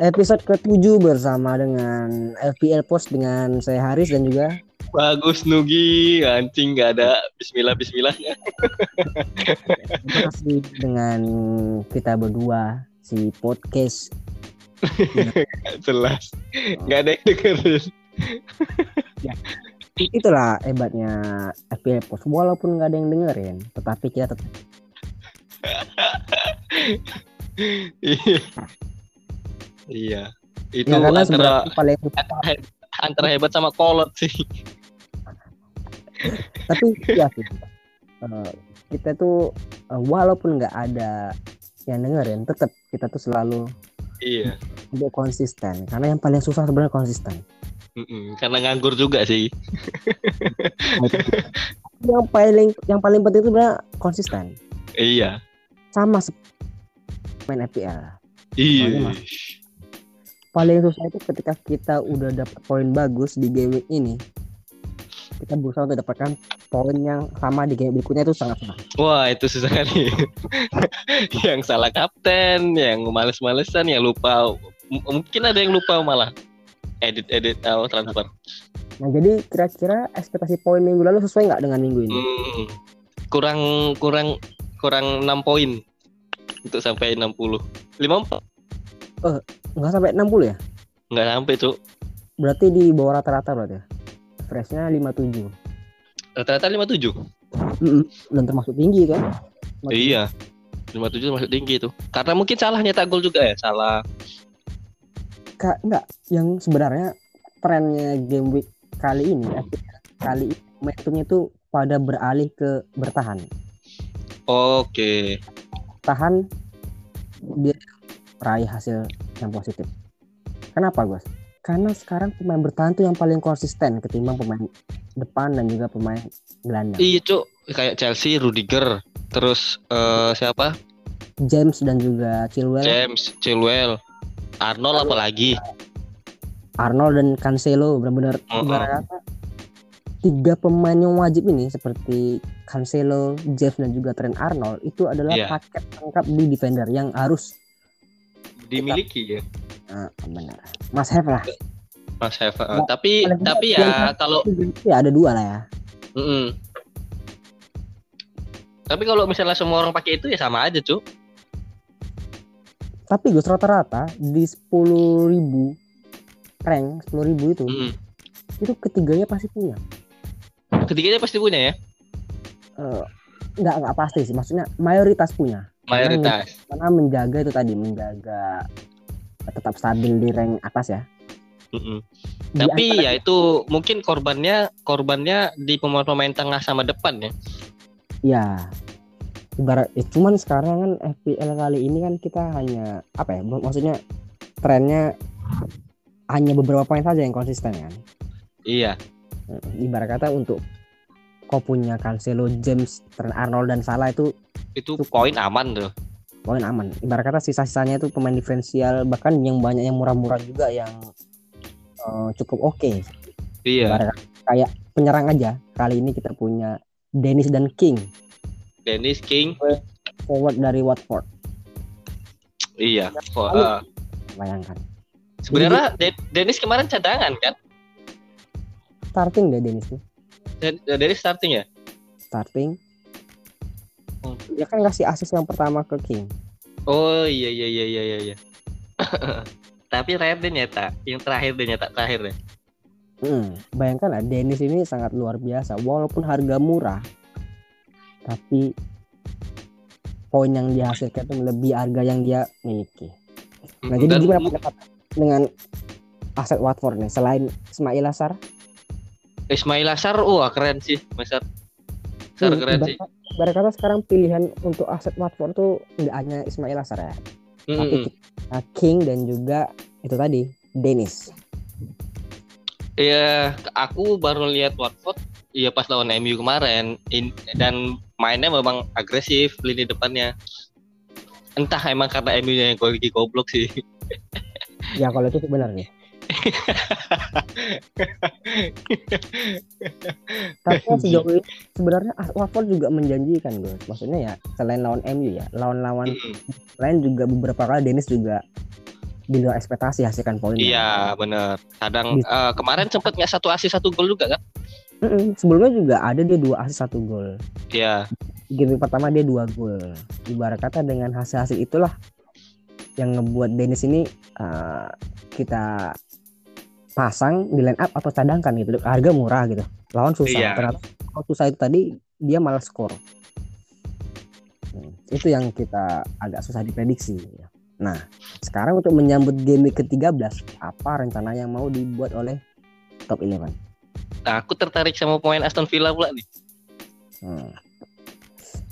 episode ke-7 bersama dengan FPL Post dengan saya Haris dan juga Bagus Nugi, anjing gak ada bismillah bismillahnya. masih dengan kita berdua si podcast. Jelas, nggak ada yang dengerin. Itulah hebatnya FPL Post. Walaupun nggak ada yang dengerin, tetapi kita tetap Iya. Iya. Itu ya, antara paling antara he- antara hebat sama kolot sih. tapi ya sih eh, kita tuh eh, walaupun nggak ada yang dengerin tetap kita tuh selalu Iya. untuk konsisten karena yang paling susah sebenarnya konsisten Mm-mm, Karena nganggur juga sih. yang paling yang paling penting itu sebenarnya konsisten Iya. sama main FPL Iya. Paling susah itu ketika kita udah dapat poin bagus di game week ini kita berusaha untuk dapatkan poin yang sama di game berikutnya itu sangat susah Wah itu susah kali. yang salah kapten, yang males-malesan, yang lupa. M- mungkin ada yang lupa malah edit-edit atau transfer. nah jadi kira-kira ekspektasi poin minggu lalu sesuai nggak dengan minggu ini Hmm, kurang kurang kurang 6 poin untuk sampai 60. 54 nggak sampai 60 ya nggak sampai tuh. berarti di bawah rata-rata berarti ya freshnya 57 Rata-rata 57. Mm-mm. dan termasuk tinggi kan Masuk- Iya. 57 masuk tinggi itu. Karena mungkin salah nyetak gol juga ya, salah. Kak, enggak yang sebenarnya trennya game week kali ini FPL kali ini momentumnya itu pada beralih ke bertahan Oke. tahan dia meraih hasil yang positif kenapa Gus karena sekarang pemain bertahan tuh yang paling konsisten ketimbang pemain depan dan juga pemain gelandang Iya, Cuk. Kayak Chelsea, Rudiger, terus eh, siapa? James dan juga Chilwell James, Chilwell, Arnold apalagi. Arnold dan Cancelo benar-benar ibarat kata tiga pemain yang wajib ini seperti Cancelo, James dan juga Trent Arnold itu adalah Iya. paket lengkap di defender yang harus Dimiliki ya. eh, benar Mas have lah. Mas Heva. Nah, tapi paling tapi tidak ya kalau Ya ada dua lah ya. Mm-mm. Tapi kalau misalnya semua orang pakai itu ya sama aja, Cuk. Tapi Gus rata-rata di 10.000 rank 10.000 itu Mm-mm. itu ketiganya pasti punya. Ketiganya pasti punya ya, Eh, nggak nggak pasti sih maksudnya mayoritas punya mayoritas. karena menjaga itu tadi menjaga tetap stabil di rank atas ya. Mm-mm. Tapi antara- ya itu mungkin korbannya korbannya di pemain-pemain tengah sama depan ya. Ya, ibarat eh, cuman sekarang kan FPL kali ini kan kita hanya apa ya? mak- Maksudnya trennya hanya beberapa poin saja yang konsisten kan. Iya. Eh, Ibarat kata untuk kau punya Cancelo, James, Trent Arnold dan Salah itu Itu poin aman tuh. poin aman. Ibarat kata sisa-sisanya itu pemain diferensial bahkan yang banyak yang murah-murah juga yang eh, cukup oke. Iya. Ibarat kayak penyerang aja. Kali ini kita punya Dennis dan King Dennis King. forward dari Watford. Iya. Kok, Lalu- eh, Bayangkan. sebenarnya De- Dennis kemarin cadangan kan? Starting deh Dennis tuh. Den- Dennis starting ya? starting Hmm. dia kan ngasih asis yang pertama ke King Oh iya iya iya iya iya. iya. Tapi terakhir dia nyetak, yang terakhir dia nyetak terakhir deh. Hmm, bayangkan lah Dennis ini sangat luar biasa walaupun harga murah tapi poin yang dihasilkan itu melebihi harga yang dia miliki nah jadi Dan gimana mu- pendapat dengan aset Watford nih selain Ismail Asar Ismail Asar, wah keren sih, Masar. Asar Hmm, keren sih. ibarat kata sekarang pilihan untuk aset Watford tuh nggak hanya Ismail Asar ya tapi Mm-mm. kita King dan juga itu tadi Dennis Iya, aku baru lihat Watford iya pas lawan MU kemarin In- dan mainnya memang agresif lini depannya. Entah emang karena MU-nya yang lagi goblok sih. ya kalau itu benar nih Tapi sejauh ini sebenarnya Watford juga menjanjikan Gus. Maksudnya ya selain lawan MU ya, lawan-lawan Mm-mm. lain juga beberapa kali Dennis juga di luar ekspektasi hasilkan poinnya. Iya, bener. Kadang eh, kemarin sempet nggak satu asis satu gol juga kan? Mm-mm. Sebelumnya juga ada dia dua asis satu gol. Iya. Game pertama dia dua gol. Ibarat kata dengan hasil-hasil itulah yang ngebuat Dennis ini eh, kita pasang di line up atau cadangkan gitu. Harga murah gitu. Lawan susah. Iya. Ternyata kalau susah itu tadi dia malah skor. Hmm, itu yang kita agak susah diprediksi. Nah, sekarang untuk menyambut game week ke-13, apa rencana yang mau dibuat oleh top 11? Nah, aku tertarik sama pemain Aston Villa pula nih. Hmm.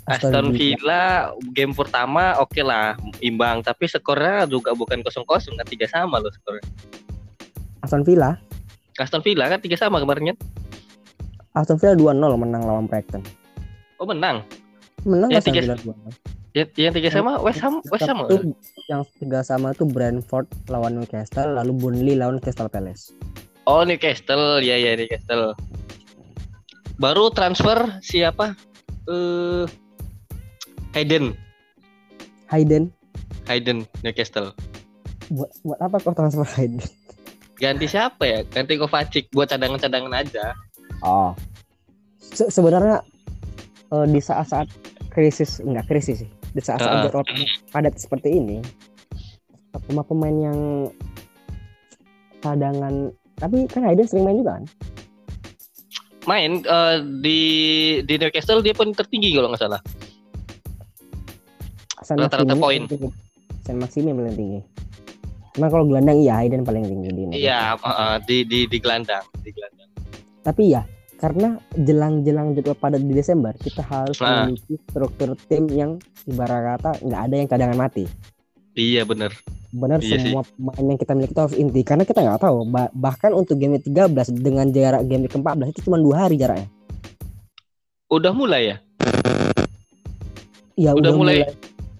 Aston Villa game pertama oke lah imbang tapi skornya juga bukan kosong kosong kan tiga sama loh skornya. Aston Villa, Aston Villa kan tiga sama kemarin kan? Aston Villa 2-0 menang lawan Brighton. Oh menang. Menang Ya, Aston tiga- Villa 2-0. Ya, yang tiga sama West Ham West Ham. Itu yang tiga sama itu Brentford lawan Newcastle, lalu Burnley lawan Crystal Palace. Oh Newcastle ya ya Newcastle. Baru transfer siapa? Eh Hayden Hayden, Hayden Newcastle. buat buat apa kau transfer Hayden? Ganti siapa ya? Ganti Kovacic buat cadangan-cadangan aja. Oh, Se- sebenarnya eh, di saat-saat krisis enggak krisis sih, di saat-saat jadwal padat seperti ini, pemain-pemain yang cadangan, tapi kan Hayden sering main juga kan? Main eh, di di Newcastle dia pun tertinggi kalau nggak salah. Rata-rata poin. San yang paling tinggi. Cuma kalau gelandang iya Hayden paling tinggi di Indonesia. Iya, eh, di di di gelandang, di gelandang. Tapi ya karena jelang-jelang jadwal padat di Desember kita harus Nah. memiliki struktur tim yang ibarat kata nggak ada yang cadangan mati. Iya bener. Benar Iya sih. semua pemain yang kita miliki itu harus inti karena kita nggak tahu Ba- bahkan untuk game 13 dengan jarak game ke-14 itu cuma dua hari jaraknya. Udah mulai ya? Ya Udah udah, mulai mulai,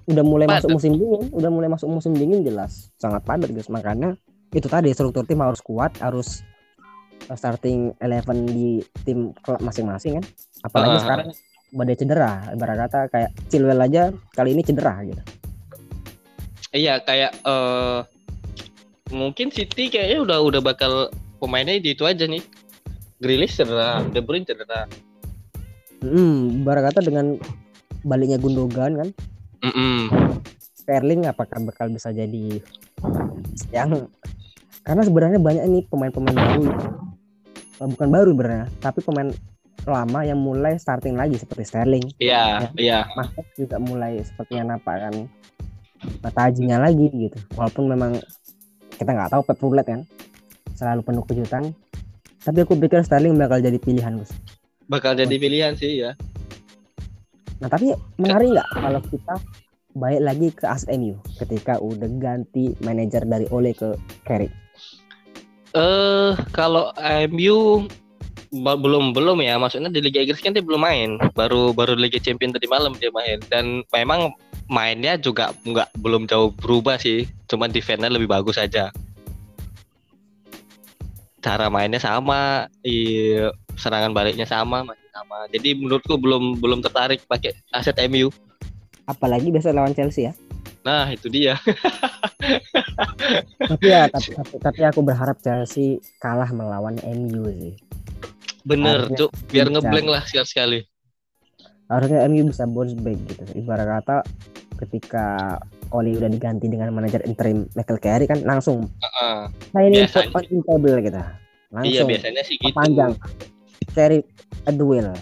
udah mulai padat. masuk musim dingin, udah mulai masuk musim dingin jelas sangat padat guys. Makanya itu tadi struktur tim harus kuat, harus uh, starting 11 di tim klub masing-masing kan. Apalagi Ah. sekarang badai cedera, ibarat kata kayak Chilwell aja kali ini cedera gitu. Iya kayak eh mungkin City kayaknya udah udah bakal pemainnya di itu aja nih. Grealish cedera, De Bruyne cedera. Hmm, ibarat kata dengan baliknya Gundogan kan, Mm-mm. Sterling apakah bakal bisa jadi yang karena sebenarnya banyak nih pemain-pemain baru eh, bukan baru sebenarnya tapi pemain lama yang mulai starting lagi seperti Sterling. Iya, iya. Mahrez juga mulai sepertinya nampakkan tajinya lagi gitu. Walaupun memang kita nggak tahu Pep Roulette kan. Selalu penuh kejutan. Tapi aku pikir Sterling bakal jadi pilihan Gus. Bakal jadi pilihan sih ya. Nah tapi menarik nggak kalau kita balik lagi ke aset MU ketika udah ganti manajer dari Ole ke Carrick? Eh kalau MU belum belum ya. Maksudnya di Liga Inggris kan dia belum main. Baru baru Liga Champions tadi malam dia main. Dan memang mainnya juga nggak belum jauh berubah sih. Cuman defense-nya lebih bagus aja. Cara mainnya sama. Iya, serangan baliknya sama sama jadi menurutku belum belum tertarik pakai aset MU apalagi besok lawan Chelsea ya. Nah itu dia. Tapi ya tapi, tapi, tapi aku berharap Chelsea kalah melawan MU sih. Bener cuk. Biar ngeblank lah sekali sekali. Harusnya MU bisa bounce back gitu. Ibarat kata ketika Oli udah diganti dengan manajer interim Michael Carey kan langsung. Heeh. nah ini point table kita. Iya langsung. biasanya sih gitu. Panjang At the wheel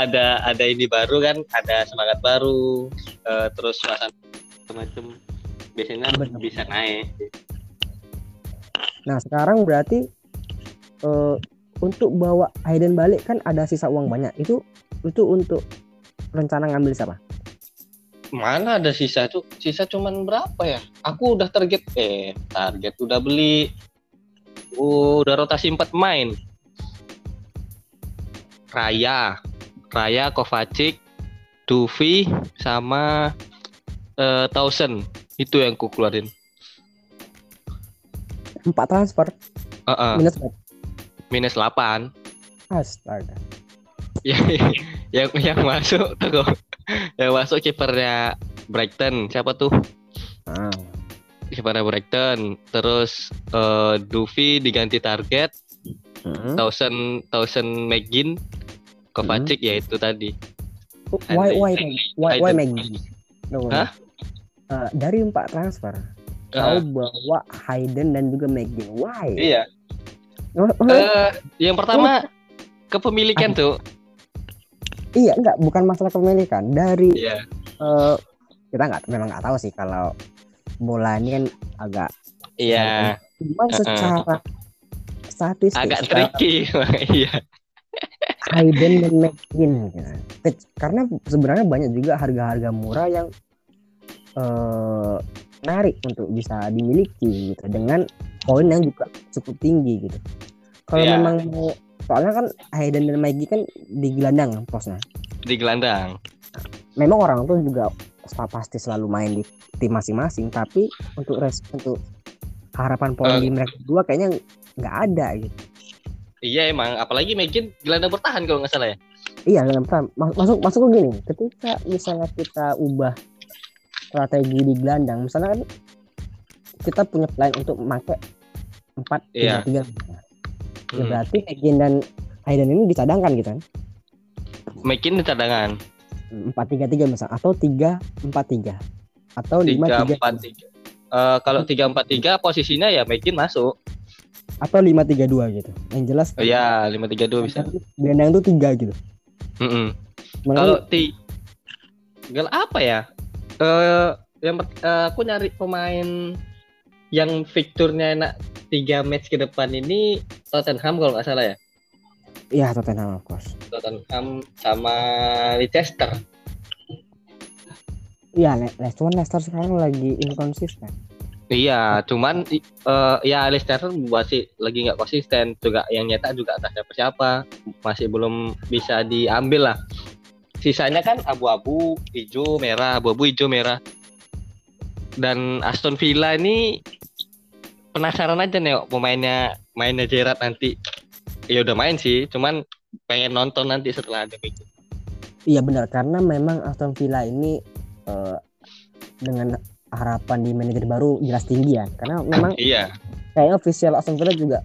ada ada ini baru kan ada semangat baru eh, terus suasana macam biasanya Benar. bisa naik. Nah sekarang berarti eh, untuk bawa Hayden balik kan ada sisa uang banyak. Itu itu untuk rencana ngambil siapa? Mana ada sisa tuh sisa cuman berapa ya? Aku udah target eh target udah beli. uh, udah rotasi empat pemain. Raya. Raya Kovacic Duvi sama eh Tausen itu yang ku keluarin. Empat transfer? Heeh, minus berapa? minus 8 astaga. Yang yang yang masuk tuh yang masuk kipernya Brighton. Siapa tuh? Ah kepada Brighton. Terus uh, Duvi diganti target. Hmm. Thousand Thousand McGinn Kovacic ya itu tadi. Why why why why. McGinn? Tunggu. Hah? Eh, dari empat transfer Uh, kau bawa Hayden dan juga McGinn. Why? iya. Oh, oh, Eh, yang pertama kepemilikan tuh. iya enggak bukan masalah kepemilikan dari Iya. eh, kita nggak memang nggak tahu sih kalau bola ini kan agak Iya. Uh-uh. secara statistik Agak secara tricky. Iya. Hayden dan gitu. Ke- Karena sebenarnya banyak juga harga-harga murah yang eh menarik untuk bisa dimiliki gitu dengan poin yang juga cukup tinggi gitu. Kalau Iya. memang mau soalnya kan Hayden dan McGinn kan di gelandang posnya. Di gelandang. Memang orang tuh juga pasti selalu main di tim masing-masing, tapi untuk res untuk harapan poin Eh. di mereka dua kayaknya nggak ada gitu. Iya emang, apalagi Megan gelandang bertahan kalau nggak salah ya. Iya, peran. Mas- masuk masuk ke gini. Ketika misalnya kita ubah strategi di gelandang, misalnya kan kita punya plan untuk memakai empat tiga Iya. tiga. Ya Hmm. berarti Megin dan Hayden ini dicadangkan gitu kan? Megan di cadangan. Empat tiga tiga misalnya atau tiga empat tiga atau lima Tiga empat tiga. Eh, kalau tiga empat tiga posisinya ya Megan masuk. atau lima tiga dua gitu. Yang jelas Oh, Iya lima tiga dua bisa. gelandang itu tiga gitu. Cuman Kalau ti Gal apa ya? Eh yang eh, aku nyari pemain yang fiturnya enak tiga match ke depan ini Tottenham kalau nggak salah ya. Iya Tottenham of course. Tottenham sama Leicester. Iya Le- Leicester Leicester sekarang lagi inkonsisten. Iya, cuman eh, ya Leicester masih lagi nggak konsisten juga yang nyetak juga entah siapa siapa masih belum bisa diambil lah. Sisanya kan abu-abu, hijau, merah, abu-abu, hijau, merah. Dan Aston Villa ini penasaran aja nih kok pemainnya mainnya Gerrard nanti. Ya udah main sih, cuman pengen nonton nanti setelah ada begitu. Iya benar karena memang Aston Villa ini eh, dengan harapan di manajer baru jelas tinggi ya karena memang Iya, kayaknya official Aston Villa juga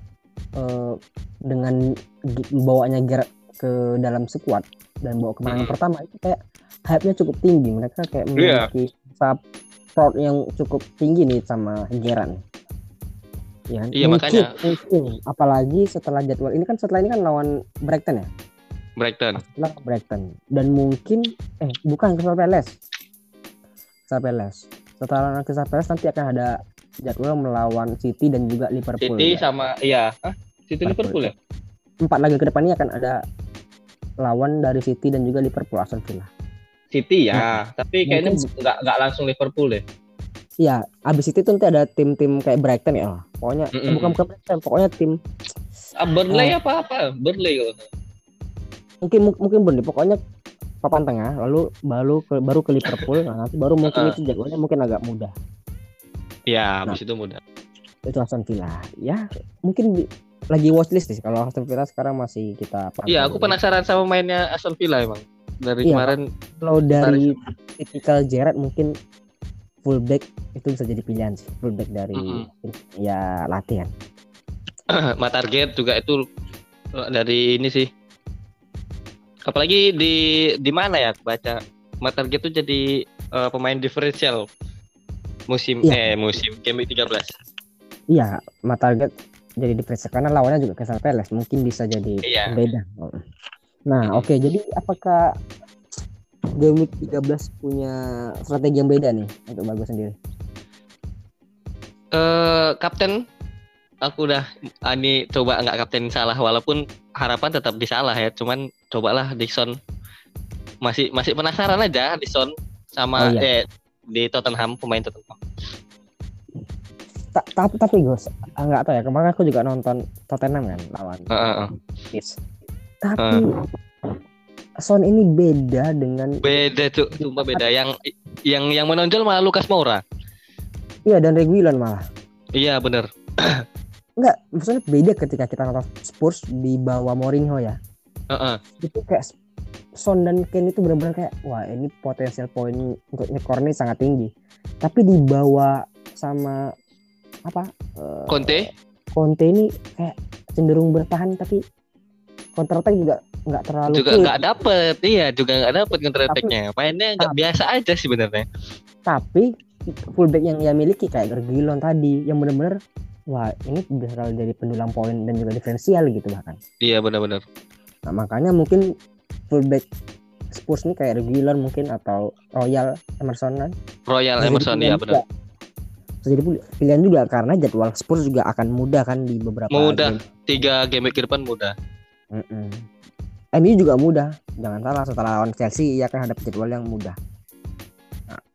eh, dengan membawanya Gerrard ke dalam squad dan bawa kemenangan Hmm. pertama itu kayak hype-nya cukup tinggi mereka kayak Iya. memiliki support yang cukup tinggi nih sama Gerrard nih. Ya? Iya, mungkin, makanya. mungkin apalagi setelah jadwal ini kan setelah ini kan lawan Brighton ya Brighton. setelah Brighton dan mungkin eh bukan Crystal Palace Crystal Palace setelah lawan Crystal Palace nanti akan ada jadwal melawan City dan juga Liverpool City ya. sama iya, Hah? City Liverpool ya? empat laga ke depannya akan ada lawan dari City dan juga Liverpool Aston Villa City ya, tapi kayaknya nggak nggak langsung Liverpool deh. Iya, abis itu tuh nanti ada tim-tim kayak Brighton ya. Pokoknya eh, Mm-mm. bukan bukan Brighton, pokoknya tim Ah, Burnley apa apa? Burnley kalau mungkin mungkin Burnley pokoknya papan tengah lalu baru ke baru ke Liverpool nah, nanti baru mungkin Ah. itu jadwalnya mungkin agak mudah. Ya, Nah. habis itu mudah. itu Aston Villa ya mungkin di- lagi watchlist sih kalau Aston Villa sekarang masih kita Iya, aku dulu. penasaran sama mainnya Aston Villa emang. Dari Iya, kemarin kalau dari tipikal Gerrard mungkin fullback itu bisa jadi pilihan sih fullback dari Mm-mm. ya latihan Target juga itu eh, dari ini sih. Apalagi di di mana ya aku baca Target itu jadi eh, pemain diferensial musim Iya. eh musim game week 13. iya target jadi diferensial karena lawannya juga Crystal Palace mungkin bisa jadi Iya. beda nah oke jadi apakah game week 13 punya strategi yang beda nih untuk bagus sendiri Eh kapten aku udah ah, ini coba nggak kapten salah walaupun harapan tetap disalah ya cuman cobalah Dixon masih masih penasaran aja Dixon sama Oh, iya. eh di Tottenham pemain Tottenham Ta- tapi tapi Gus ah, nggak tahu ya kemarin aku juga nonton Tottenham kan lawan Heeh, heeh. Leeds. tapi Son ini beda dengan beda tuh sumpah beda yang yang yang menonjol malah Lukas Moura iya dan Reguilon malah iya bener Enggak, maksudnya beda ketika kita nonton Spurs di bawah Mourinho ya. Heeh. Itu kayak Son dan Kane itu benar-benar kayak wah ini potensial poin untuk nyekor ini sangat tinggi. Tapi di bawah sama apa eh, Conte Conte ini kayak cenderung bertahan tapi counter attack juga nggak terlalu juga nggak dapet. Iya juga nggak dapet counter attack-nya mainnya nggak biasa aja sih sebenarnya. Tapi fullback yang ia miliki kayak Gergilon tadi yang benar-benar wah ini bisa jadi pendulang poin dan juga diferensial gitu bahkan. Iya benar-benar nah makanya mungkin fullback Spurs ini kayak Gergilon mungkin atau Royal Emerson kan? Royal Bisa Emerson ya benar jadi pil- pilihan juga karena jadwal Spurs juga akan mudah kan di beberapa Mudah. game. tiga game ke depan mudah Mm-mm. MU juga mudah. Jangan salah setelah lawan Chelsea ia akan hadapi jadwal yang mudah.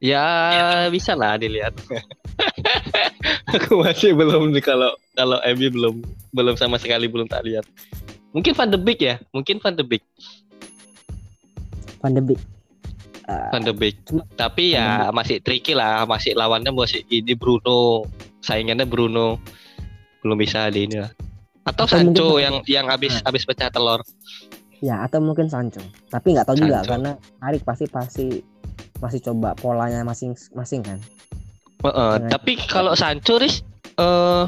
Ya bisa lah dilihat. Aku masih belum nih kalau kalau MU belum belum sama sekali belum tak lihat. Mungkin Van de Beek ya mungkin Van de Beek. Van de Beek. Eh, Van de Beek. Cuma- tapi ya masih tricky lah masih lawannya masih ini Bruno saingannya Bruno. Belum bisa di ini lah atau Atau mungkin Sancho Van- yang yang habis habis pecah telur? Ya atau mungkin Sancho. Tapi nggak tahu juga Sancho. karena Arik pasti pasti masih coba polanya masing-masing kan? Heeh, Dengan- tapi kalau Sancho Riz eh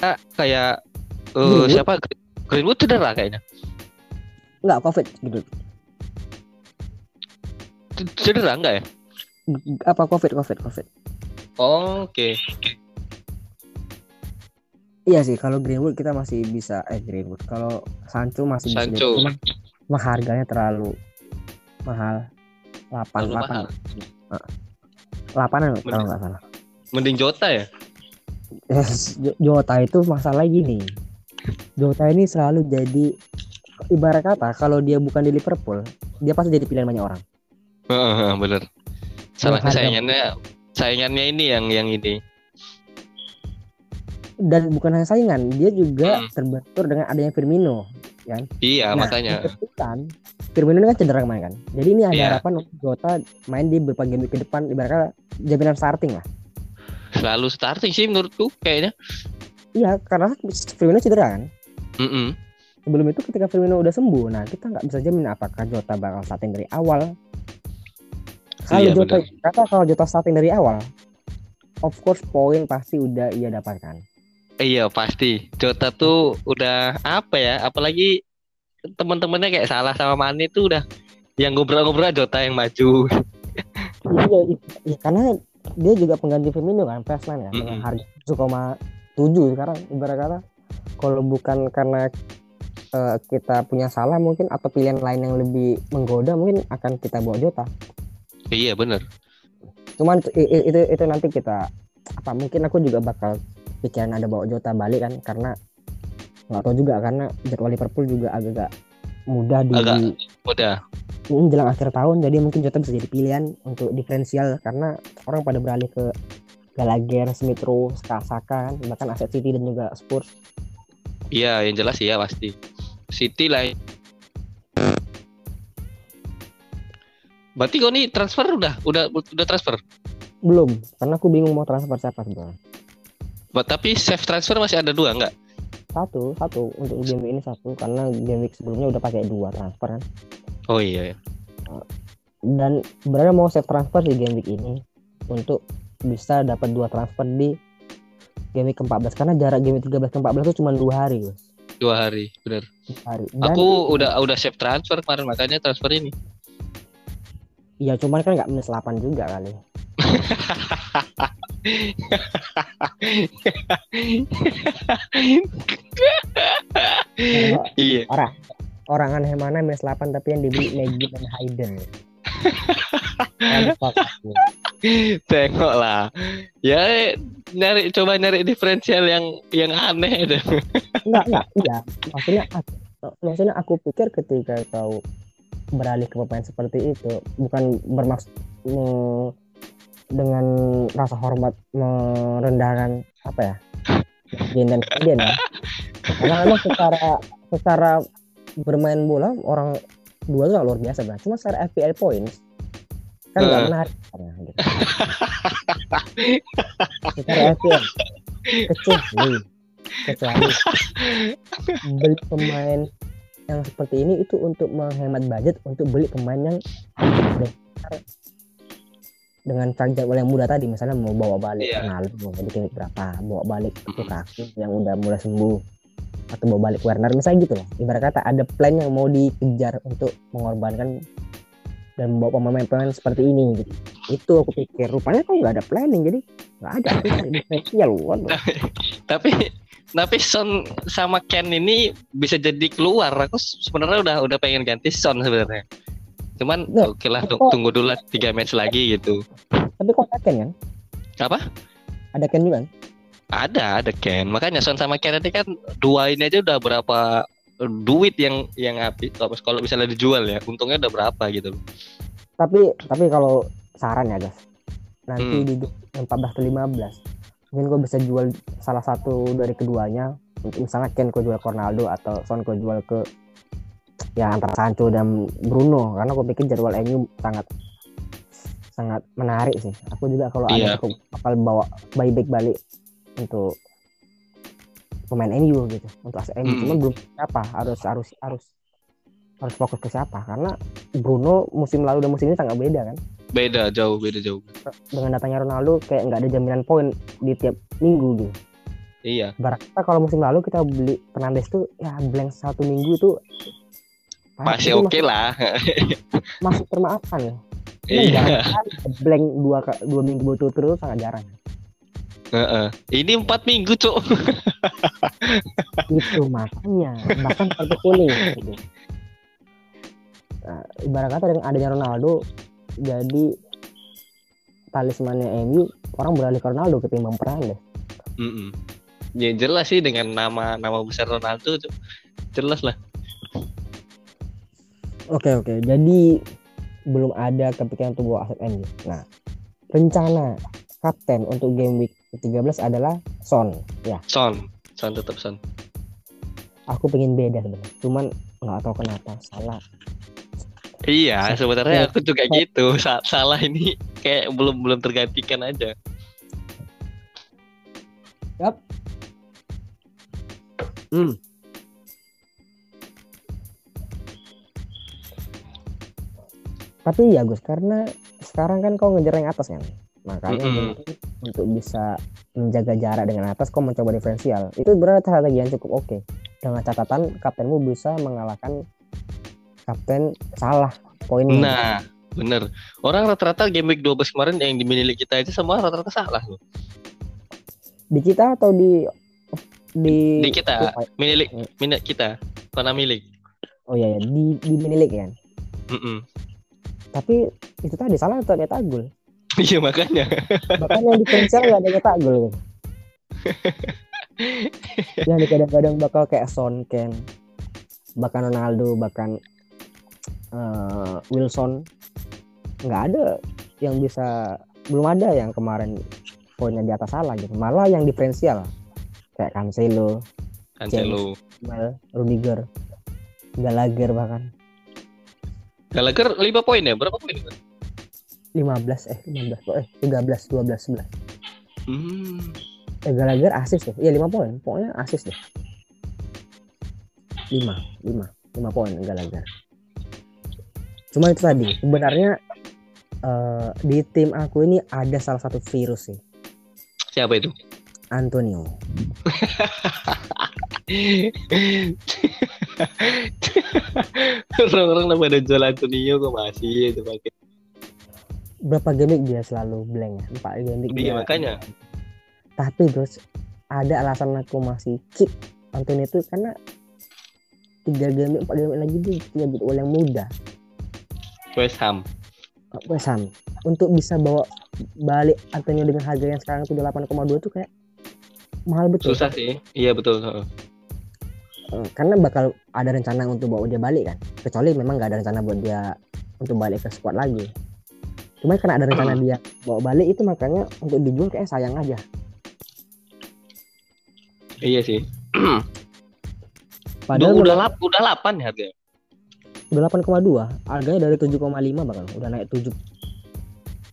ah, kayak eh, Greenwood? siapa? Greenwood cedera kayaknya. Nggak covid gitu. Cedera enggak ya? Apa covid covid covid. Oke iya sih kalau Greenwood kita masih bisa eh Greenwood kalau Sancho masih bisa Sancho. cuma cuma harganya terlalu mahal. 8 Terlalu 8 mahal. 8 kalau nggak salah. mending Jota ya? Jo- Jota itu masalah gini. Jota ini selalu jadi ibarat kata kalau dia bukan di Liverpool dia pasti jadi pilihan banyak orang. Heeh, bener. Salah saingannya saingannya ini yang yang ini dan bukan hanya saingan dia juga Hmm. terbentur dengan adanya Firmino iya Nah, makanya. kan Firmino ini kan cedera kemarin kan? Jadi ini ada Iya. harapan untuk Jota main di beberapa game ke depan ibaratnya jaminan starting lah. Selalu starting sih menurutku kayaknya. Iya karena Firmino cedera kan? Mm-mm. sebelum itu ketika Firmino udah sembuh nah kita nggak bisa jamin apakah Jota bakal starting dari awal. Kalau Iya, Jota kata kalau Jota starting dari awal of course poin pasti udah ia dapatkan iya pasti. Jota tuh udah apa ya apalagi teman-temannya kayak salah sama Mane tuh udah yang ngobrol-ngobrol Jota yang maju. Iya, iya, karena dia juga pengganti Firmino kan Persman ya dengan Mm-mm. harga 7,7 sekarang ibarat kata. Kalau bukan karena eh, kita punya salah mungkin atau pilihan lain yang lebih menggoda mungkin akan kita bawa Jota. Iya bener. Cuman itu, itu itu nanti kita apa mungkin aku juga bakal pikiran ada bawa Jota balik kan karena nggak tahu juga karena jadwal Liverpool juga agak-agak mudah di Agak. udah ini jelang akhir tahun jadi mungkin Jota bisa jadi pilihan untuk diferensial karena orang pada beralih ke Gallagher, Smith Rowe, Saka kan bahkan aset City dan juga Spurs. Iya yang jelas iya pasti. City lah. Berarti kau nih transfer udah? Udah udah transfer? Belum karena aku bingung mau transfer siapa sebenarnya tapi save transfer masih ada dua nggak? Satu satu. Untuk game week ini satu karena game week sebelumnya udah pakai dua transfer kan? Oh iya dan sebenarnya mau save transfer di game week ini untuk bisa dapat dua transfer di game week ke-14 karena jarak game week 13 ke 14 itu cuma dua hari guys dua hari bener dua hari. Dan aku udah udah save transfer kemarin makanya transfer ini. Ya cuman kan nggak minus 8 juga kali iya. Orang orang aneh mana minus 8 tapi yang dibeli Maggie dan Hayden. What the fuck? tengok lah ya nyari coba nyari diferensial yang yang aneh deh. Enggak enggak iya. Maksudnya aku, maksudnya aku pikir ketika kau beralih ke pemain seperti itu bukan bermaksud mm, dengan rasa hormat merendahkan apa ya Jane dan Kemudian ya karena memang secara secara bermain bola orang dua itu luar biasa banget cuma secara FPL points kan nggak Eh. menarik Nah, gitu. secara FPL kecuali kecuali beli pemain yang seperti ini itu untuk menghemat budget untuk beli pemain yang dengan jadwal yang mudah tadi misalnya mau bawa balik Iya. Ronaldo mau bikin berapa bawa balik Mm-mm. Lukaku yang udah mulai sembuh atau bawa balik Werner misalnya gitu loh ibarat kata ada plan yang mau dikejar untuk mengorbankan dan membawa pemain-pemain seperti ini gitu itu aku pikir rupanya kok nggak ada planning jadi nggak ada aku cari diferensial waduh Tapi tapi Son sama Ken ini bisa jadi keluar. Aku sebenarnya udah udah pengen ganti Son sebenarnya. Cuman Nah, oke lah tapi tung- kok- tunggu dulu lah tiga match lagi gitu. tapi kok ada Ken kan Apa? ada Ken juga kan Ada ada Ken. Makanya Son sama Ken ini kan dua ini aja udah berapa duit yang yang habis kalau- misalnya dijual ya untungnya udah berapa gitu tapi tapi kalau saran ya guys nanti Hmm. di 14 ke 15 mungkin gue bisa jual salah satu dari keduanya misalnya Ken gue jual ke Ronaldo atau Son gue jual ke ya antara Sancho dan Bruno karena gue pikir jadwal MU sangat sangat menarik sih aku juga kalau Iya. ada cukup bakal bawa buyback balik untuk pemain MU gitu untuk AS MU cuman belum siapa harus harus harus harus fokus ke siapa karena Bruno musim lalu dan musim ini sangat beda kan Beda jauh beda jauh. dengan datangnya Ronaldo kayak nggak ada jaminan poin di tiap minggu gitu. Iya. Barat kita kalau musim lalu kita beli Fernandes tuh ya blank satu minggu itu Masih oke lah. Masih, masih termaafkan ya. Ini Iya. blank dua dua minggu berturut-turut sangat jarang. Heeh. Ini empat minggu cuk. Itu makanya bahkan kartu kuning. Gitu. Nah, ibarat kata dengan adanya Ronaldo jadi talismannya MU orang beralih ke Ronaldo ketimbang Fernandes. Mm-mm. Ya jelas sih dengan nama nama besar Ronaldo jelas lah. Oke oke, jadi belum ada kepikiran untuk bawa aset MU. Nah, rencana kapten untuk game week 13 adalah Son. Ya, Son, Son tetap Son. aku pengen beda sebenarnya. Cuman nggak tahu kenapa salah. Iya, sebenarnya ya. aku juga gitu. Sa- salah ini kayak belum belum tergantikan aja. Yap. Hmm. Tapi ya Gus, karena sekarang kan kau ngejar yang atas kan, makanya Mm-mm. mungkin untuk bisa menjaga jarak dengan atas, kau mencoba diferensial. Itu berarti strategi yang cukup oke. Dengan catatan kaptenmu bisa mengalahkan kapten salah poinnya. Nah, bener. Orang rata-rata game week 12 kemarin yang dimiliki kita aja semua rata-rata salah loh. Di kita atau di di Di kita, Oh, milik milik kita, karena milik. Oh iya, ya. di di minilik kan. Mm-mm. Tapi itu tadi salah atau nyetak gol. Iya makanya. Bahkan yang diferensial nggak ada gol. Gitu. yang di kadang-kadang bakal kayak Son, Ken, bahkan Ronaldo, bahkan eh, Wilson nggak ada yang bisa belum ada yang kemarin poinnya di atas salah gitu. Malah yang diferensial kayak Cancelo, Cancelo. Rudiger, Gallagher bahkan Gallagher 5 poin ya? Berapa poin? 15 eh 15 eh 13 12 11 Hmm. eh Gallagher asis deh iya 5 poin pokoknya asis deh 5 5 5 poin Gallagher cuma itu tadi sebenarnya eh, di tim aku ini ada salah satu virus sih Siapa itu? Antonio Orang-orang udah pada jual Antonio kok masih itu pakai. berapa week dia selalu blank ya 4 game week Iya dia makanya. tapi terus ada alasan aku masih keep Antonio itu karena tiga 4 game week lagi dia punya jadwal yang mudah West Ham. West Ham untuk bisa bawa balik Antonio dengan harga yang sekarang itu 8,2 itu kayak mahal betul Susah sih. Iya betul. Eh, karena bakal ada rencana untuk bawa dia balik kan? Kecuali memang nggak ada rencana buat dia untuk balik ke squad lagi. Cuma karena ada rencana dia bawa balik itu makanya untuk dijual kayak sayang aja. Iya sih. padahal udah menurut- lap, udah 8 ya harganya. udah 8,2 harganya dari 7,5 bahkan. Udah naik 7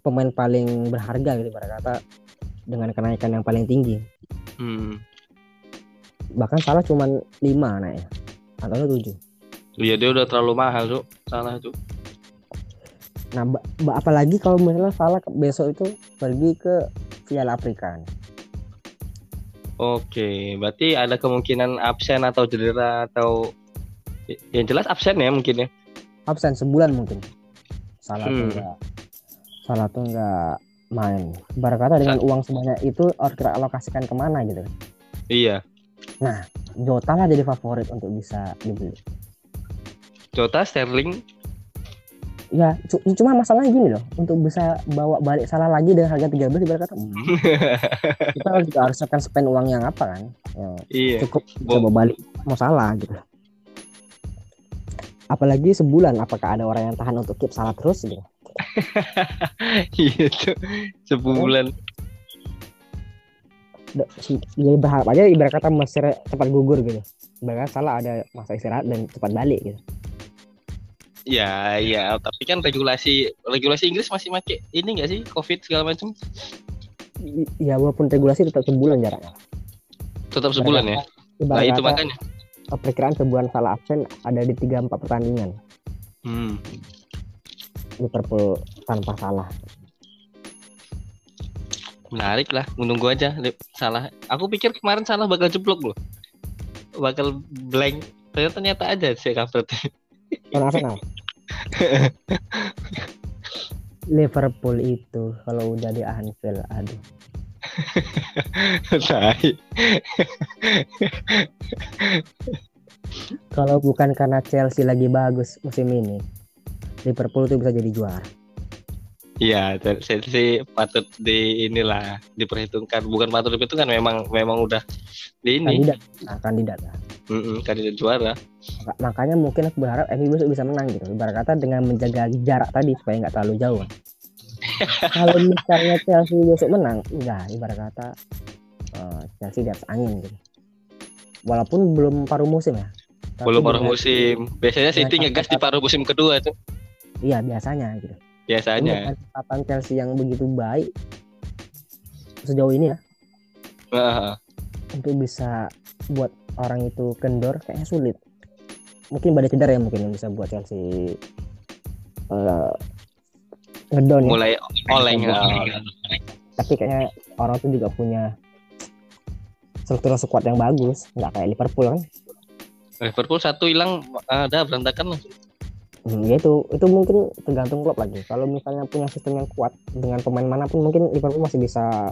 pemain paling berharga gitu pada kata dengan kenaikan yang paling tinggi. Hmm. Bahkan salah cuman 5 naiknya atau 7 Iya dia udah terlalu mahal tuh. Salah tuh. Nah, ba- ba- apalagi kalau misalnya salah besok itu pergi ke Piala Afrika. Oke, berarti ada kemungkinan absen atau cedera atau yang jelas absen ya mungkin ya. Absen sebulan mungkin. Salah tuh Hmm. enggak salah tuh enggak main. Ibarat kata dengan uang sebanyak itu harus kita alokasikan ke mana gitu. Iya. Jota lah jadi favorit untuk bisa dibeli. Jota, Sterling, Ya, cu- cuma masalahnya gini loh, untuk bisa bawa balik salah lagi dengan harga 13 ibarat kata, hmm, kita harus juga harus akan spend uang yang apa kan? Ya, iya. cukup Bo- bawa balik mau salah gitu. Apalagi sebulan, apakah ada orang yang tahan untuk keep salah terus gitu? Iya. Sebulan. Jadi berharap aja ibarat kata Mesir cepat gugur gitu. Ibarat salah ada masa istirahat dan cepat balik gitu. Ya, ya, tapi kan regulasi regulasi Inggris masih make ini enggak sih Covid segala macam? Ya walaupun regulasi tetap sebulan jaraknya. Tetap sebulan ya. Ibarat Nah, itu makanya. perkiraan sebulan salah absen ada di 3-4 pertandingan. Hmm. Liverpool tanpa salah. Menarik lah, menunggu aja Lip. salah. Aku pikir kemarin salah bakal jeblok loh. Bakal blank. Ternyata ternyata ada sih. Lawan Arsenal. Liverpool itu kalau udah di Anfield, aduh. Kalau bukan karena Chelsea lagi bagus musim ini, Liverpool tuh bisa jadi juara. Iya, Chelsea patut di inilah diperhitungkan. Bukan patut diperhitungkan, memang memang udah di ini Kandidat, nah, kandidat. Nah, Mm-mm, kandidat juara. maka- makanya mungkin aku berharap MU besok bisa menang gitu. Ibarat kata dengan menjaga jarak tadi supaya nggak terlalu jauh. Kalau misalnya Chelsea besok menang, enggak. Ibarat kata eh, Chelsea di atas angin gitu. Walaupun belum paruh musim ya. Tapi Belum paruh musim. Biasanya City ngegas di paruh musim kedua tuh. Iya biasanya gitu. Biasanya. catatan Chelsea yang begitu baik sejauh ini ya Heeh. untuk bisa buat orang itu kendor kayaknya sulit. Mungkin badai cedera ya mungkin yang bisa buat Chelsea eh ngedown ya. mulai oleng. Iya. Tapi kayaknya orang itu juga punya struktur squad yang bagus, nggak kayak Liverpool kan. Liverpool satu hilang ada berantakan langsung. Hmm, ya itu itu mungkin tergantung klub lagi. Kalau misalnya punya sistem yang kuat dengan pemain mana pun mungkin Liverpool masih bisa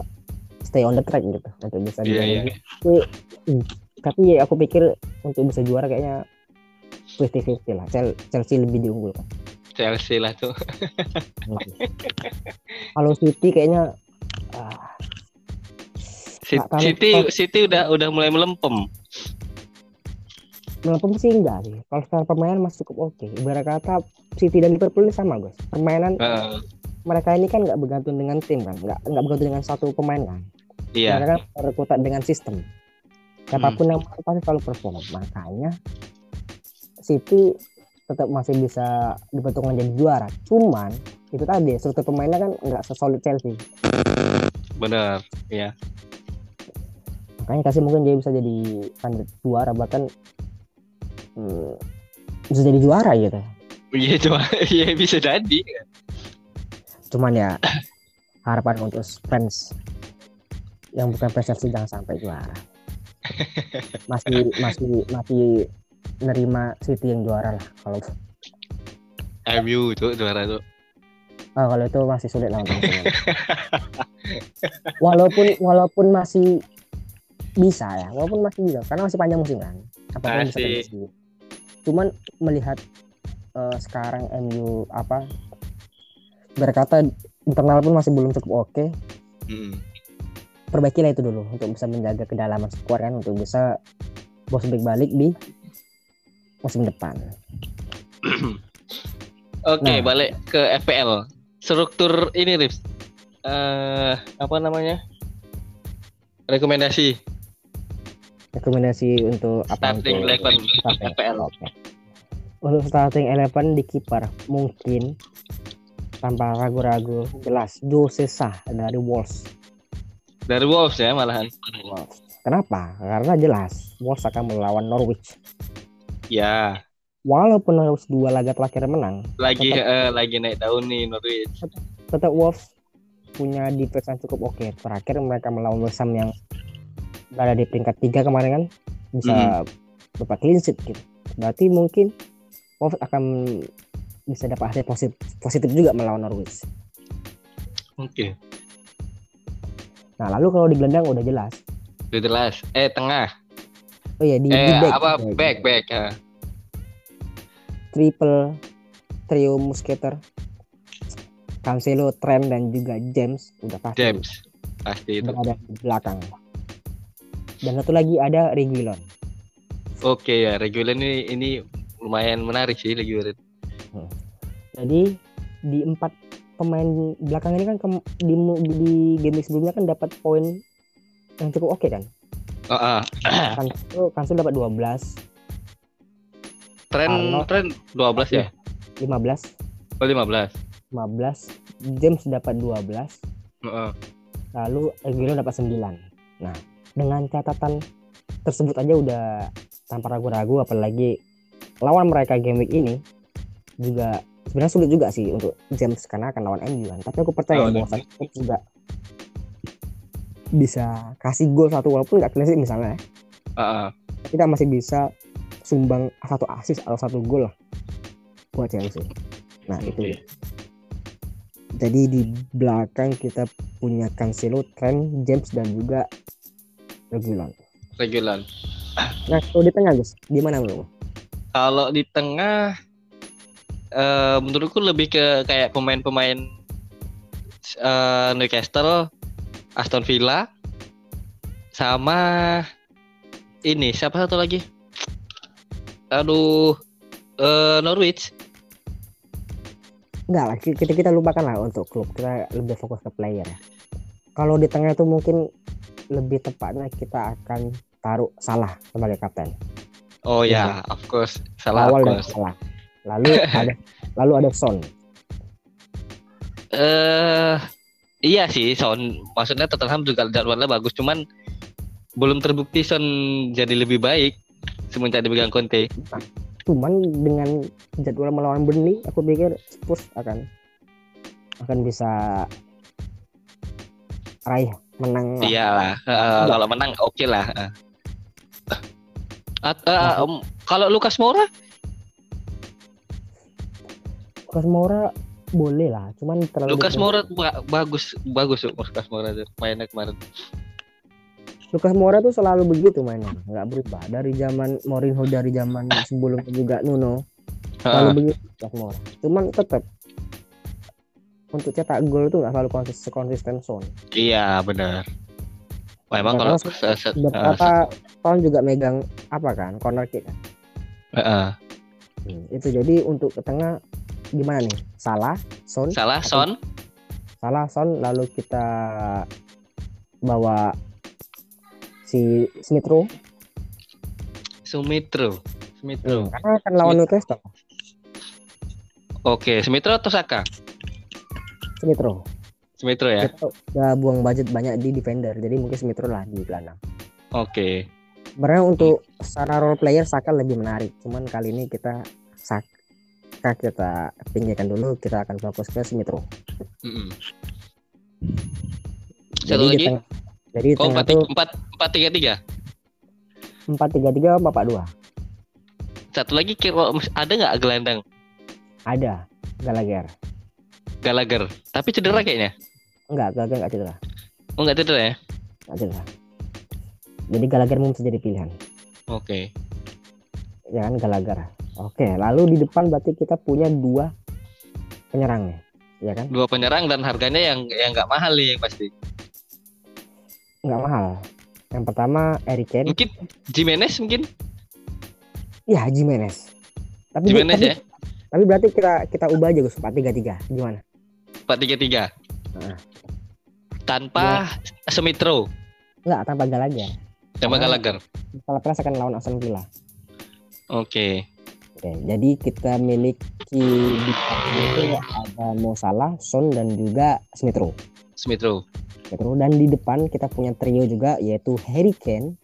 stay on the track gitu untuk bisa Iya, juara iya. Tapi, tapi ya aku pikir untuk bisa juara kayaknya 50-50 lah. Chel- Chelsea lebih diunggulkan. Chelsea lah tuh. Kalau City kayaknya ah, City. City, City udah udah mulai melempem. Melempem sih enggak sih. Kalau secara permainan masih cukup oke. Ibarat kata City dan Liverpool ini sama guys. Permainan Heeh. mereka ini kan nggak bergantung dengan tim kan, nggak nggak bergantung dengan satu pemain kan. Iya. Mereka kan berkutat dengan sistem. Siapa pun yang main pasti selalu perform. Makanya City tetap masih bisa diperhitungkan jadi juara. Cuman itu tadi struktur pemainnya kan nggak sesolid Chelsea. Bener. Iya. Makanya kasih mungkin dia bisa jadi kandidat juara bahkan hmm, bisa jadi juara gitu. Iya cuma iya bisa jadi. Cuman ya harapan untuk fans yang bukan Chelsea jangan sampai juara. Masih masih masih nerima City yang juara lah kalau MU tuh juara tuh. Ah, kalau itu masih sulit lah walaupun walaupun masih bisa ya, walaupun masih bisa karena masih panjang musim kan. Apa pun bisa Masih. terjadi. Cuman melihat eh, sekarang MU apa berkata internal pun masih belum cukup oke. Mm. Perbaikilah itu dulu untuk bisa menjaga kedalaman skuad kan untuk bisa bos balik di musim depan. Oke, Nah. balik ke FPL. Struktur ini, Rips. Eh, apa namanya? Rekomendasi Rekomendasi untuk apa starting eleven? FPL. Oke. Untuk starting eleven di kiper mungkin tanpa ragu-ragu jelas Jose Sah dari Wolves. Dari Wolves ya malahan. Wolves. Kenapa? Karena jelas Wolves akan melawan Norwich. Ya, walaupun harus dua laga terakhir menang, Lagi Tetap- eh, lagi naik daun nih Norwich. tetap Wolves punya defense yang cukup oke. Terakhir mereka melawan West Ham yang berada di peringkat tiga kemarin kan bisa dapat clean sheet gitu. Berarti mungkin Wolves akan bisa dapat hasil positif, positif juga melawan Norwich. Oke. Nah lalu kalau di gelandang udah jelas. Udah jelas. Eh tengah. Oh iya di, di Eh back, apa back. back back. ya. triple trio musketer Cancelo, Trent dan juga James udah pasti James pasti itu. berada di belakang. Dan satu lagi ada Reguilon. Oke ya Reguler ini ini lumayan menarik sih Reguler. Jadi di empat pemain belakang ini kan kem- di di game week sebelumnya kan dapat poin yang cukup oke kan. Oh, ah. Cancelo, Cancelo dapat 12, Tren Arnold. tren 12 ya? 15, Oh 15. 15, James dapat 12, Heeh. lalu Reguilon dapat 9. Nah, dengan catatan tersebut aja udah tanpa ragu-ragu apalagi lawan mereka game week ini juga sebenarnya sulit juga sih untuk James karena akan lawan MU kan. Tapi aku percaya Lawan bahwa. James juga bisa kasih gol satu walaupun nggak clean sheet misalnya ya. Heeh. kita masih bisa sumbang satu assist atau satu gol lah buat Chelsea. Nah, itu. Oke. Jadi di belakang kita punya Cancelo, Trent, James dan juga Reguilon. Regulan. Nah, kalau di tengah Gus, gimana menurut? Kalau di tengah eh menurutku lebih ke kayak pemain-pemain eh, Newcastle, Aston Villa sama ini siapa satu lagi? Aduh eh Norwich. Enggak lah, kita kita lupakan lah untuk klub. Kita lebih fokus ke player ya. Kalau di tengah itu mungkin lebih tepatnya kita akan taruh Salah sebagai kapten. Oh ya, of course. Salah Awal course. Salah. Lalu ada lalu ada Son. Eh iya sih Son maksudnya Tottenham juga jadwalnya bagus cuman belum terbukti Son jadi lebih baik semenjak dipegang Conte. Cuman dengan jadwal melawan Burnley, aku pikir Spurs akan akan bisa raih menang lah. Iyalah, eh, kalau menang oke lah. eh. At- eh, em, kalau Lukas Moura Lucas Moura boleh lah, cuman terlalu Lukas Moura ba- bagus bagus Lukas Moura mainnya kemarin. Lucas Moura tuh selalu begitu mainnya, nggak berubah dari zaman Mourinho dari zaman sebelumnya juga Nuno selalu Heeh. begitu Lucas Moura. Cuman tetap untuk cetak gol tuh nggak selalu konsisten konsisten Son. iya benar. Memang Karena kalau se- eh, Beberapa Son juga megang apa kan corner kick kan. se- heeh. Hmm, itu jadi untuk ke tengah gimana nih? Salah, Son, salah Son, salah Son lalu kita bawa si Smith Rowe Sumitro, Sumitro. karena akan lawan Newcastle Oke, Sumitro atau Saka? Smith Rowe Sumitro ya. kita udah buang budget banyak di defender jadi mungkin Smith Rowe lah di gelandang Oke. sebenarnya untuk secara role player Saka lebih menarik cuman kali ini kita Saka kita pinggirkan dulu kita akan fokus ke Rowe Mm-mm. jadi Satu di lagi? tengah jadi di Oh, tengah empat, tuh empat, empat tiga tiga. empat tiga tiga bapak dua Satu lagi kira ada nggak gelandang ada Gallagher Gallagher? Tapi cedera kayaknya. enggak Gallagher enggak cedera Oh nggak cedera ya? enggak cedera jadi Gallagher mungkin bisa jadi pilihan Oke. ya kan Gallagher oke lalu di depan berarti kita punya dua penyerang nih ya kan Dua penyerang dan harganya yang yang nggak mahal nih yang pasti. nggak mahal yang pertama Eric Kane Mungkin Jimenez mungkin? ya Jimenez tapi Jimenez tapi, ya? tapi berarti kita kita ubah aja Gus 433 gimana Empat tiga tiga. Tanpa Semitro, enggak tanpa Gallagher tanpa. Gallagher. kalau Palace akan lawan Aston Villa Oke. Oke, jadi kita miliki di itu ada Mo Salah, Son dan juga. Semitro. Smith Rowe. Dan di depan kita punya trio juga yaitu Harry Kane,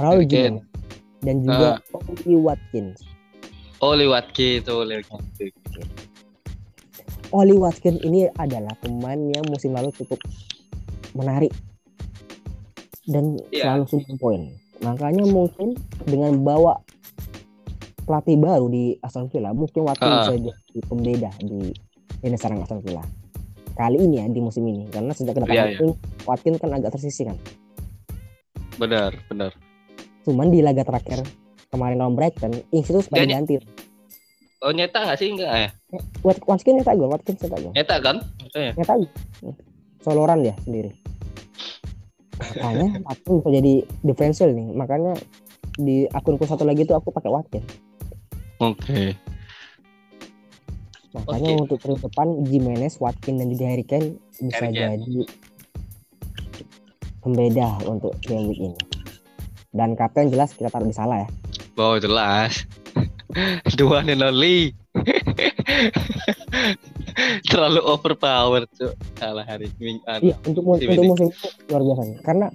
Raul. Jimenez dan juga Oli Watkins. Oli Watkins, Oli Watkins. Oli Watkins ini adalah pemain yang musim lalu cukup menarik dan Iya. selalu sumbang poin. Makanya mungkin dengan bawa pelatih baru di Aston Villa, mungkin Watkins Ah. bisa jadi pembeda di lini serang Aston Villa. Kali ini ya di musim ini, karena sejak kedatangan Iya, iya. Watkins, kan agak tersisih kan. Benar, benar. Cuman di laga terakhir kemarin lawan Brighton, Ings itu sempat Dia- diganti. Oh nyeta nggak sih enggak ya? Wat- Watkins nyetak gol, Watkins nyetak gol. Nyeta kan? Maksudnya. Nyetak gol. Soloran dia sendiri. Makanya Watkins bisa jadi differential nih. Makanya di akunku satu lagi tuh aku pakai Watkins. Oke. Makanya Oke. untuk periode depan Jimenez, Watkins dan juga Harry Kane bisa Harry Kane. jadi pembeda untuk game week ini. Dan kapten jelas kita taruh di salah ya. Oh jelas. Dua and only. Terlalu overpower tuh. Salah hari Ming anu. Iya, untuk mu- musim untuk musim luar biasa nih. Karena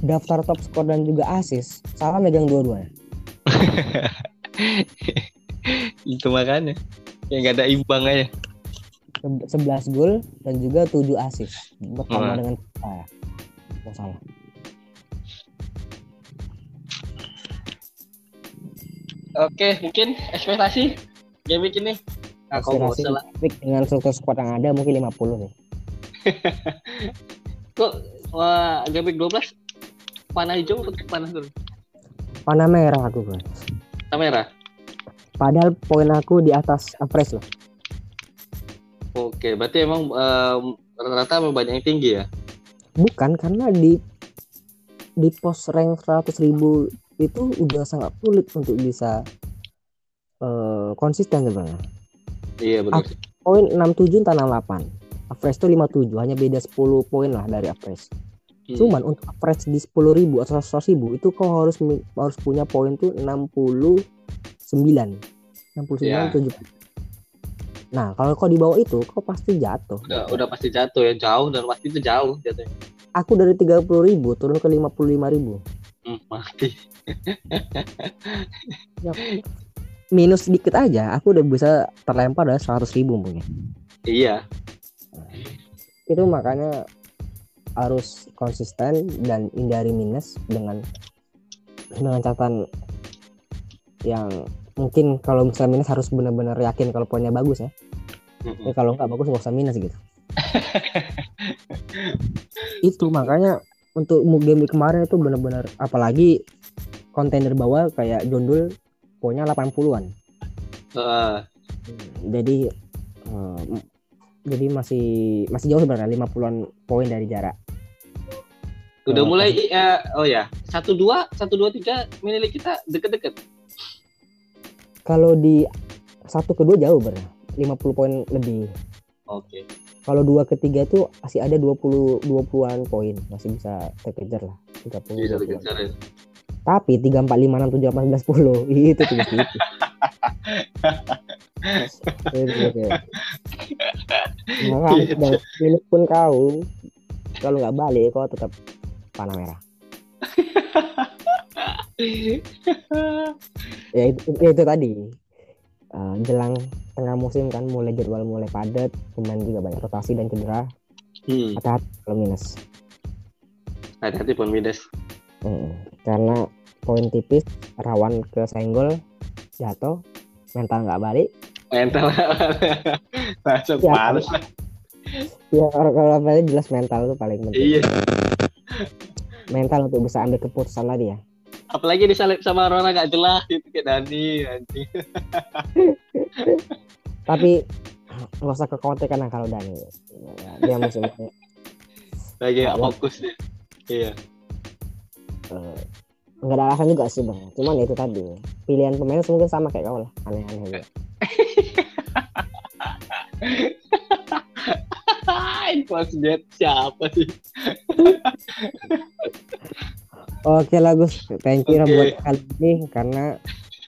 daftar top skor dan juga assist salah megang dua-duanya. Itu makanya. Yang nggak ada imbang aja. Se- 11 gol dan juga 7 assist. Bersama Hmm. dengan saya. Nggak salah. Oke, mungkin ekspektasi game week ini. Aku mau salah. Dengan struktur squad yang ada mungkin 50 nih. Kok wah, game week 12 panah hijau atau panah dulu? Panah merah aku bro. Kamera. Padahal poin aku di atas average loh. Oke, berarti emang em, rata-rata emang banyak yang tinggi ya? Bukan karena di di pos rank 100 ribu itu udah sangat sulit untuk bisa eh, konsisten sebenarnya. Iya benar. Poin 67 entah 68. Average itu 57, hanya beda 10 poin lah dari average. Hmm. Cuman untuk average di 10 ribu atau 100 ribu itu kau harus harus punya poin tuh 69. 69 Ya. 70. Nah, kalau kau di bawah itu kau pasti jatuh. udah udah pasti jatuh ya jauh dan pasti itu jauh jatuhnya. Aku dari 30 ribu turun ke 55 ribu. Hmm, mati. Minus sedikit aja, aku udah bisa terlempar dari 100 ribu mungkin. Iya. Itu makanya harus konsisten dan hindari minus dengan dengan catatan yang mungkin kalau misalnya minus harus benar-benar yakin kalau poinnya bagus ya. Mm-mm. Ya, kalau nggak bagus nggak usah minus gitu. itu makanya untuk game kemarin itu benar-benar apalagi kontender bawah kayak Jondul poinnya 80-an. Heeh. Jadi m- jadi masih masih jauh sebenarnya 50-an poin dari jarak. udah Oh, mulai eh, oh ya satu dua satu dua tiga milik kita deket-deket. Kalau di satu kedua jauh benar 50 poin lebih. Oke. Kalau dua ketiga itu masih ada 20 20-an poin, masih bisa terkejar lah. 30 Bisa 20-an. dikejar ya. Tapi 3 4 5 6 7 8 9 10 itu tipis tipis. Makanya dan pilih pun kau kalau nggak balik kau tetap panah merah. Ya itu, ya itu tadi. Eh, jelang tengah musim kan mulai jadwal mulai padat, pemain juga banyak rotasi dan cedera. Hmm. Hati-hati kalau minus. Hati-hati pun minus. Mm, Karena poin tipis rawan ke senggol jatuh mental nggak balik Mental. Langsung Ya, males. ya kalau kalau balik jelas mental itu paling penting Iya. mental untuk bisa ambil keputusan lagi ya Apalagi disalip sama orang gak jelas gitu kayak Dani anjing. tapi nggak usah kekhawatiran lah kalau Dani dia musim Lagi gak Ya. fokus dia. Iya. eh, nggak ada alasan juga sih bang cuman ya itu tadi pilihan pemain mungkin sama kayak kau lah aneh-aneh juga Infos siapa sih? Oke lah Gus thank you Oke. buat kali ini karena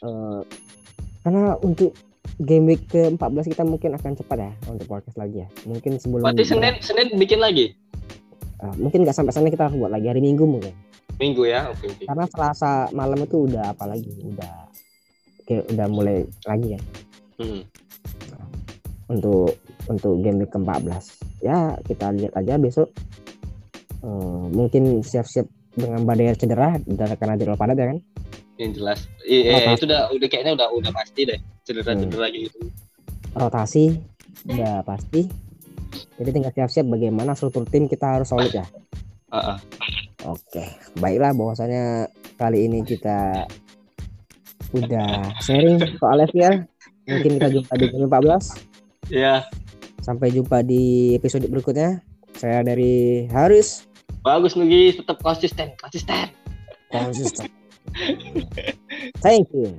eh, karena untuk game week ke 14 kita mungkin akan cepat ya untuk podcast lagi ya mungkin sebelum Berarti Senin Senin bikin lagi Eh, mungkin nggak sampai sana kita harus buat lagi hari Minggu mungkin minggu ya. Oke oke. karena Selasa malam itu udah apa lagi udah udah mulai lagi ya Hmm. untuk untuk game week ke-14 ya kita lihat aja besok Eh, mungkin siap-siap dengan badai cedera dan karena jadwal padat ya kan Yang jelas. I- eh, itu udah udah kayaknya udah udah pasti deh cedera-cedera gitu. rotasi udah pasti jadi tinggal siap-siap bagaimana struktur tim kita harus solid ya Heeh. Oke, baiklah bahwasanya kali ini kita udah sharing soal FPL. Mungkin kita jumpa di game 14. Ya, Sampai jumpa di episode berikutnya. Saya dari Haris bagus Nugi, tetap konsisten, konsisten. konsisten. Thank you.